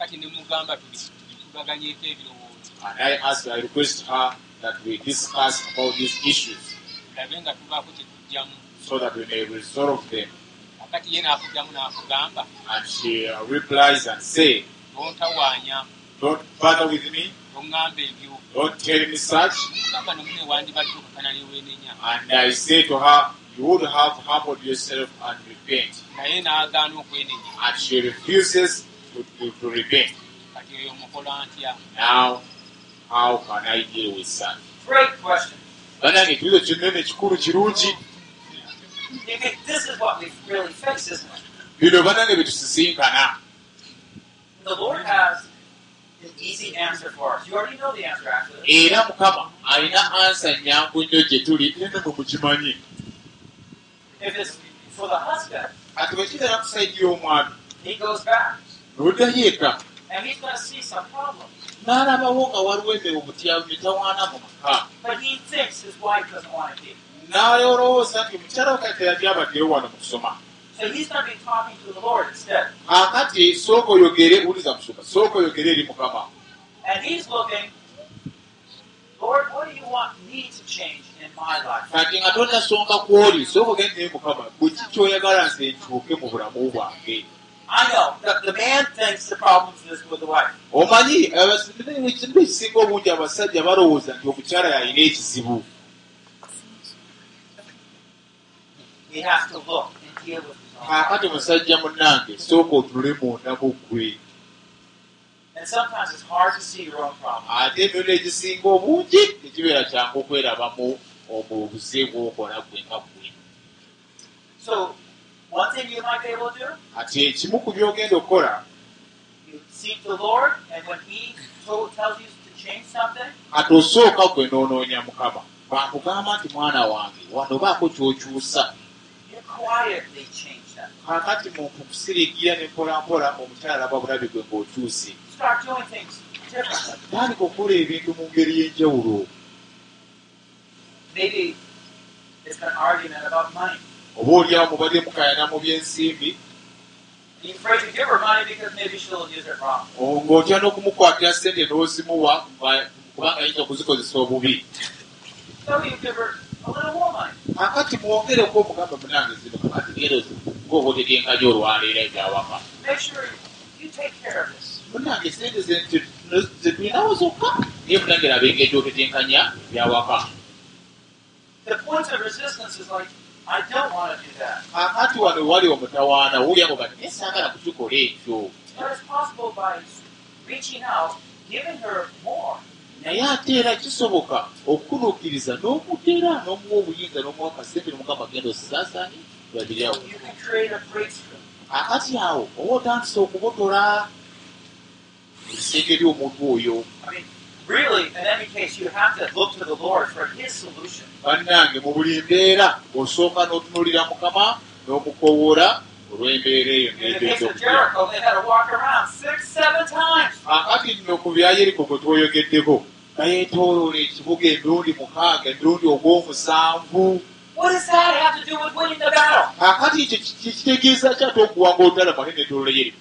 I ask I request her that we discuss about these issues so that we may resolve them kakati ye n'akuddamu n'akugamba and she uh, replies and say tontawaanya don't bother with me. Toŋŋamba ebyo. Don't tell me such. Mugamba nomune wandibadde okakana leweenenya and I say to her you would have humbled yourself and repent. Naye n'agaana okwenenya. And she refuses to, to, to repent. Kati oyo mukola ntya? Now how can I deal with that Great question. banange ekibuzo kinene kikulu kirungi bino banange byetusisinkana The Lord has an easy answer for us. You already know the answer, actually. era mukama alina ansa nyangu nnyo gye tuli eno mumukimanyi If it's for the husband, kati bwe kitera kusaidia omwami. he goes back. N'oddayo eka and he's going to see some problems. n'alabawo nga waliwo embewo butya mitawaana mu maka N'alowooza nti omukyala we kati yali abaddeyo wano mu kusoma akati sooka oyogere wuliza musoma sooka oyogere eri mukama kati nga tonnasonga kwoli sooka ogende naye mukama bwe ki kyoyagala nze nkyuke mu bulamu bwange? Omanyi ekisinga obungi abasajja balowooza nti omukyala yalina ekizibu He has to look and deal with his own kaakati musajja munnange sooka otunule munda mu ggwe. And sometimes it's hard to see your own problem. ate emirundi egisinga obungi tekibeera kyangu okwerabamu obubuze bwokola gwe nga ggwe So, one thing you might be able to do, kati ekimu ku byogenda okukola you seek the Lord, and when He told, tells you to change something, kati osooka gwe noonoonya mukama. Bwakugamba nti mwana wange wano baako kyokyusa them. kakati mu kusirigira ne mpolampola omukyala alaba bulabi gwe ng'okyuse tandika okukola ebintu mu ngeri y'enjawulo? Oba oliawo mubadde mukayana mu byensimbi? Ng'otya n'okumukwatira sente n'ozimuwa nga- kubanga ayinza okuzikozesa obubi So you give her a little more money. kakati mwongereko omugamba munange zino kakati gerozi ng'oba otegenkanya olwaleero ebyawaka Make sure you take care of this. munange sente ze- ze- zetulinawo zokka naye munange laba engeri gy'otetenkanya byawaka The point of resistance is like, I don't want to do that. kakati wano wali omutawaana wuulyango kati naye saagala kukikola ekyo Naye ate era kisoboka okutunuukiriza n'omuteera n'omuwa obuyinza n'omuwa kasente nomugamba genda osisaasaanye a breakthrough. akati awo oba otandise okubotola ebiseege by'omuntu oyo I mean, really, in any case, you have to look to the Lord for His solution. bannange mu buli mbeera osooka n'otunuulira mukama n'omukowola olw'embeera eyo times. akati nno ku bya yeriko kwe twoyogeddeko. Gayeetooloola ekibuga emirundi mukaaga emirundi ogw'omusanvu. Akati ekyo ki- kitegeeza ki ate okuwanga olutala manene etolole yeriko.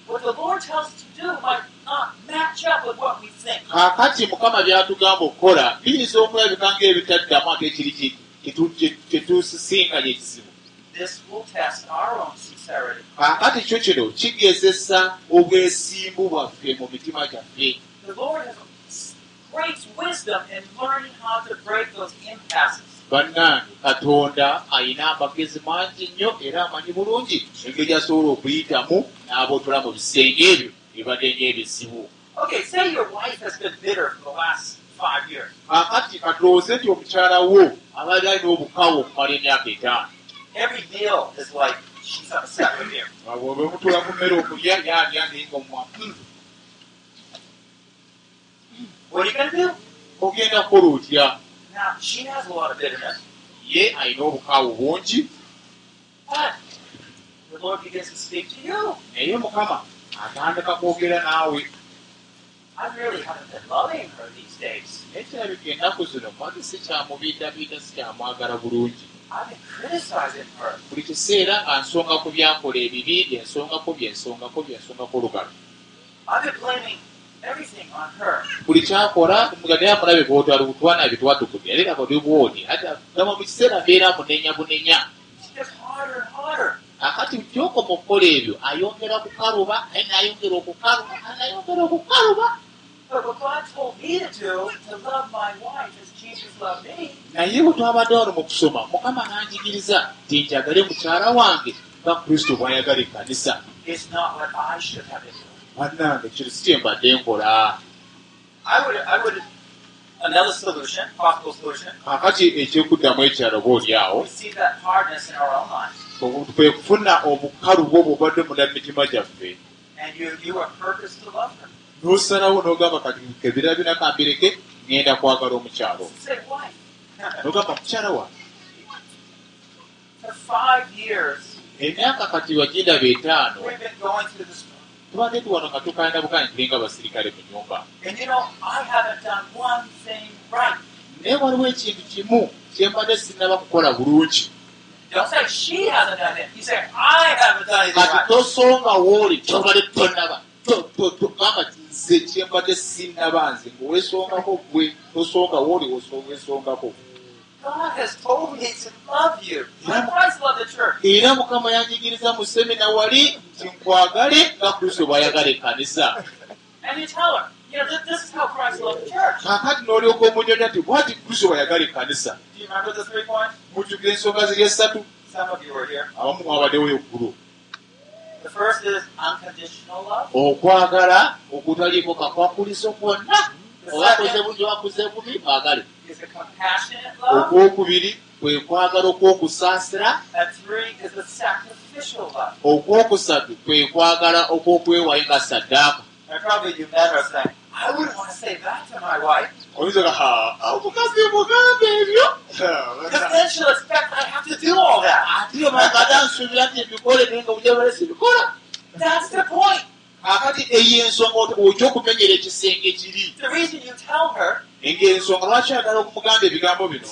Kaakati mukama byatugamba okukola biyinza okulabika ng'ebitaddamu ate ekiri ki- kitu- This will test our own sincerity. kaakati kyo kino kigezesa obwesimbu bwaffe mu mitima gyaffe The Lord has great wisdom in learning how to break those impasses. bannange katonda ayina amagezi mangi nnyo era amanyi bulungi engeri asobola okuyitamu n'abootola mu bisenge ebyo ebibadde ng'ebizibu Okay, say your wife has been bitter for the last five years. kaakati katulowooze nti omukyala wo abadde alina obukawo okumala emyaka etaano Every meal is like she's upset with you. What are you going to do? ogenda kukola otya ye alina obukaawo bungi but the Lord begins to speak to you. naye mukama atandika kwogera naawe I really haven't been loving her these days. naye kirabika ennaku zino magi sikyamubindabinda sikyamwagala bulungi Buli kiseera nga nsonga ku byakola ebibi byensongako byensongako byensongako olugalo buli kyakola naye amulabe bwotwala butwana bitwatukudde era bwoti ate gamba mu kiseera mbeera munenya bunenya. Akati kyokoma okukola ebyo ayongera kukaluba aye nayongera okukaluba anayongera okukaluba Naye bwe twabadde wano mu kusoma mukama nanjigiriza nti njagale mukyala wange nga kristo bw'ayagala ekkanisa. Bannange kino si kye mbadde nkola. Kakati ekyekuddamu ekyalo oba oli awo we see that hardness in our own lives. kwe kufuna obukalu bwo bwobadde munda mitima gyaffe N'osalawo n'ogamba kati kebira bina kambireke ŋŋenda kwagala omukyalo. N'ogamba mukyala wa For five years, emyaka kati wagindaba etaano tubadde tuwano nga tukayana bukani tulinga abasirikale mu nyumba naye waliwo ekintu kimu kyembadde sinaba kukola bulungi. Kati tosonga wooli kyobadde tonaba To- to- to- gamba nze kyembadde sinaba nze ngaowesongako gwe tosonga wooli wesongako era mukama yanjigiriza mu semina wali nti nkwagale nga kristo bw'ayagala ekkanisa kakati n'olyoka omunyonya nti bwati kristo bw'ayagala ekkanisa mujjukira ensonga ziri here. abamu mwabaddewo eggulu The first is unconditional love. Okwagala okutaliiko kakwakulizo kwonna oba akoze bulungi wakuze bubi mwagale okwokubiri kwe kwagala okw'okusaasira. Okwokusatu kwe kwagala okw'okwewayo nga saddaaka And probably you men are saying, I wouldn't want to say that to my wife. oyinza ga "Ha, omukazi mugambe ebyo Because then she'll expect I have to do all that. ate bagada nsuubira nti ebikole naye nga bujabalesi ebikola That's the point. akati eyo ensonga ot- ojja okumenyera ekisenge kiri The reason you tell her, eng'ensonga lwaki ayagala okumugamba ebigambo bino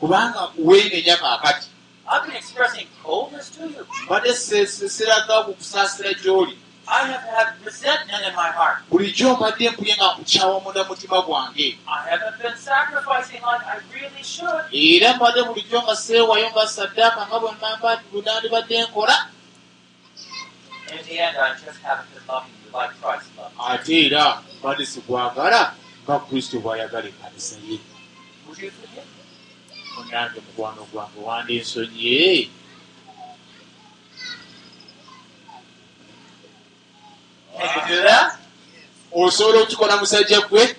kubanga weenenya kaakati I've been expressing coldness to you. mbadde siraga ku kusaasira gy'oli I have had resentment in my heart. bulijjo mbadde mpulye nga nkukyawa munda mutima gwange I haven't been sacrificing like I really should. era mbadde bulijjo nga seewayo nga saddaaka nga bwe namba- bwe nandibadde nkola In the end, I just haven't been loving you like Christ loved you. ate era mbadde sikwagala nga kristo bw'ayagala ekkanisa ye Would you forgive me? munange mukwano gwange wandensonye That? osobola okukikola musajja gwe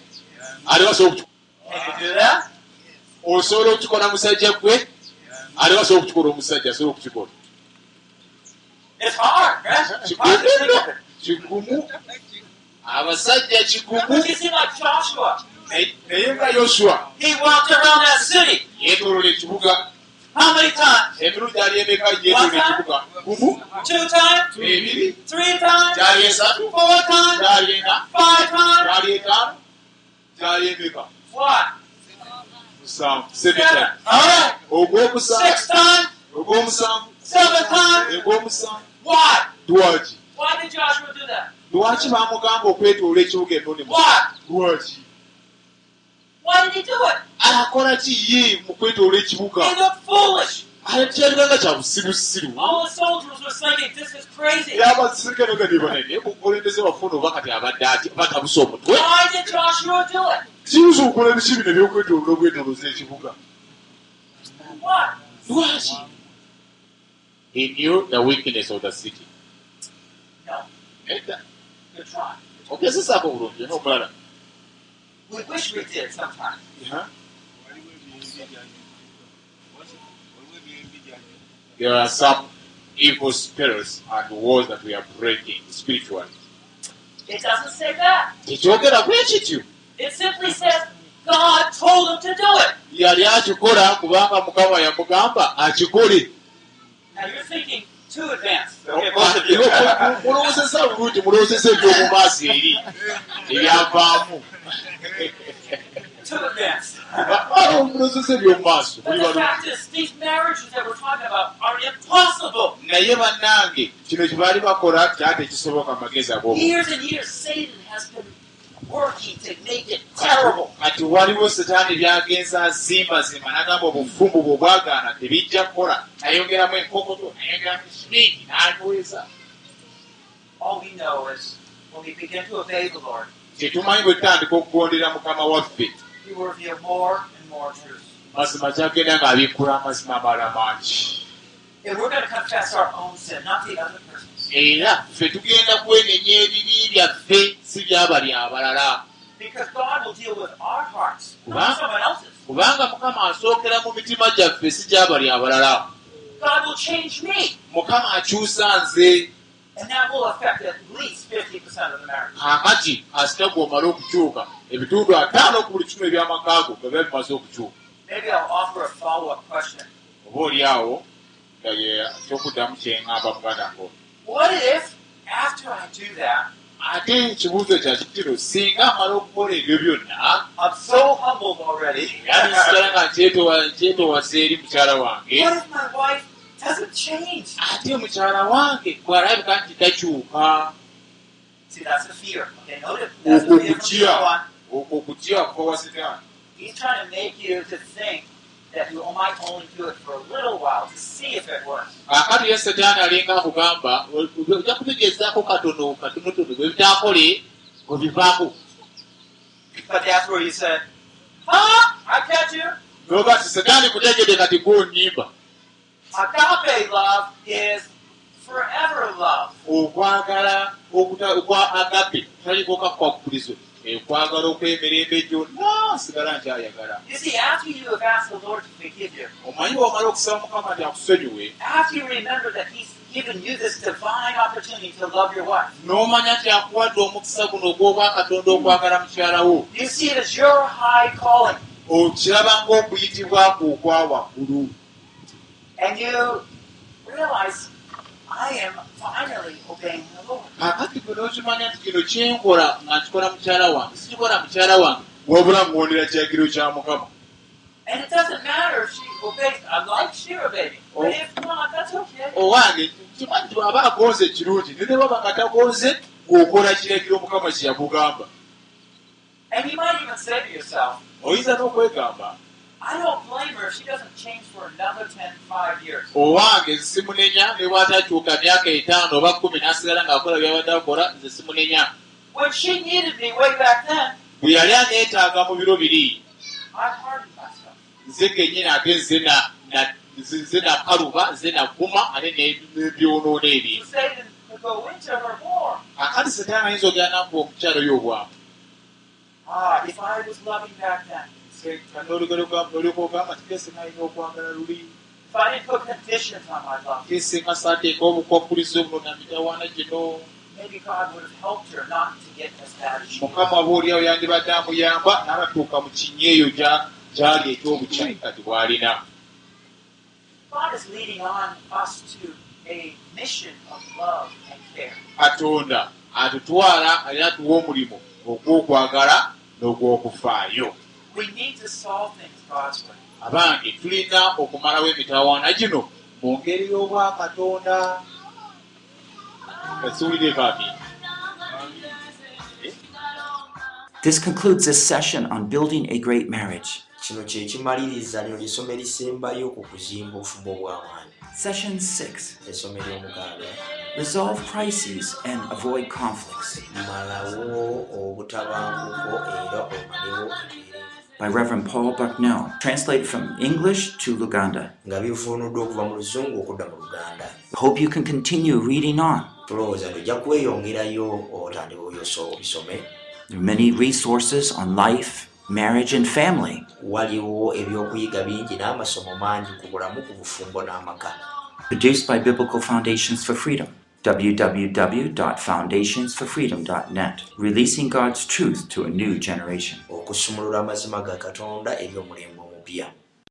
that? osobola okukikola musajja gwe ate basobola okukikola omusajja asobola okukikola. Kigumu. Abasajja kigumu. Naye nga yoswa yeetolola ekibuga How many times? emirundi ali emeka yeetolola ekibuga gumu Two times? ebiri Three times? gyali esatu Four times? gyali ena Five times? gyali etaano gyali emeka musanvu Seven. right. ogwomusanvu times? ogwomusanvu Seven times? ogwomusanvu Why? lwaki Why did Joshua do that? lwaki bamugamba okwetoola ekibuga ennoni lwaki Why did he do it? Akola ki ye mu kwetoola ekibuga? Foolish. kyalibanga kya busirusiru. Era abasirikale nga nebanene mukulembeze wafuna oba kati abadde ati batabusa omutwe. Kiyinza okukola biki bino ebyokwetoola obwetoloza ekibuga? Lwaki? He knew the weakness of the city. Edda. Ogezesaako bulungi nomulala We wish we did sometimes. there are some evil spirits and wars that we are breaking spiritually It doesn't say that. tekyogera bwe kityo It simply says God told him to do it. yali akikola kubanga mukama yamugamba akikole Now you're thinking too advanced. You. mulowozesa bulungi mulowozesa ebyomu maaso eri ebyavaamu too advanced. mulowozesa ebyomu maaso But the fact is, these marriages that we're talking about are impossible. naye bannange kino kye baali bakola kyate kisoboka magezi ag'obu terrible. kati waliwo setaani byagenza azimbazimba nagamba obufumbu bwe bwagaana tebijja kukola. Nayongeramu enkokoto nayongeramu the Lord, kyetumanyi bwe tutandika okugondera mukama waffe Mazima kyagenda ng'abikkula amazima amala mangi. Era ffe tugenda kwenenya ebibi byaffe si byabali abalala kubanga mukama asookera mu mitima gyaffe si gyabali abalala mukama akyusa nze And that will affect at least 50% of the marriage. kaakati asita gw'omala okukyuka ebitundu ataano ku buli kimu ebyamaka go nga biba bimaze okukyuka Maybe I'll offer a follow up question. oba oli awo nga ye kyokuddamu kyeŋŋamba muganda ngo What if, after I do that, ate ekibuuzo kyakitiro singa amala okukola ebyo byonna I'm so humbled already? era nesigala nga nkyetowa- nkyetowaza eri mukyala wange Ate mukyala wange bw'alabika nti takyuka See, that's the fear. Okay, notice that's the fear from the other one. okwo okutya kuva wa sitaani He's trying to make you to think that you might only do it for a little while to see if it works. kaakati ye setaani alinga akugamba ojja kutegeezaako katono katonotono bwe bitaakole obivaako But that's where he said, Huh? I catch you. noga ti setaani kutegedde kati gwonyimba Agape love is forever love. okwagala okwa agape talikooka kwakkulizo okwagala okw'emirembe gyonna sigala nkyayagala omanyi bw'omala okusaba mukama nti akusonyiwe n'omanya nti akuwadde omukisa guno ogw'obwakatonda okwagala mukyala wo. You see it as your high calling. okiraba ng'okuyitibwa kwo okwa waggulu And you realize, I am finally obeying the Lord. kakati gwe n'okimanya nti kino kyenkola nga nkikola mukyala wange sikikola mukyala wange wabula ngondera kiragiro kya mukama And it doesn't matter if she obeys. I like she obeyed. But if not, that's okay. owange kimanyi nti bw'aba agonze kirungi ne baba nga tagonze ng'okola kiragiro mukama kye yakugamba And you might even say to yourself, oyinza n'okwegamba I don't blame her if she doesn't change for another 10, 5 years. owange nze simunenya ne bw'atakyuka myaka etaano oba kkumi n'asigala ng'akola byabadde akola nze simunenya When she needed me way back then, bwe yali aneetaaga mu biro biri I hardened myself. nze kennyini ate nze na- na- nze- nakaluba nze navuma ate ne- n'ebyonoona ebintu Satan could go into her more. akati setaani ayinza ogera nakuba omukyalo yo obwamu Ah, if I was loving back then, nolyoka ogamba ti kese nalina okwagala luli. If I didn't put conditions on my love, kese nga saateeka obukwakulizo buno na mitawaana gino. Maybe God would have helped her not to get as bad as she mukama aba oliawo yandibadde amuyamba n'abatuuka mu kinnya eyo gya- gyali ekyobukyayi kati bw'alina. Katonda atutwala era atuwa omulimu ogw'okwagala n'ogw'okufaayo We need to solve things God's way. abange tulina okumalawo emitawaana. Gino mu ngeri y'obwakatonda esiwulire babi. This concludes this session on building a great marriage. kino kye kimaliriza lino lyessomo erisembayo ku kuzimba obufumbo bw'amaanyi Session 6 essomo eryomukaaga Resolve crises and avoid conflicts. Malawo obutabanguko era omalewo by Reverend Paul Bucknell, translated from English to Luganda. Hope you can continue reading on. There are many resources on life, marriage, and family. Produced by Biblical Foundations for Freedom. www.foundationsforfreedom.net. Releasing God's truth to a new generation. okusumulula amazima ga katonda eri omulembe omupya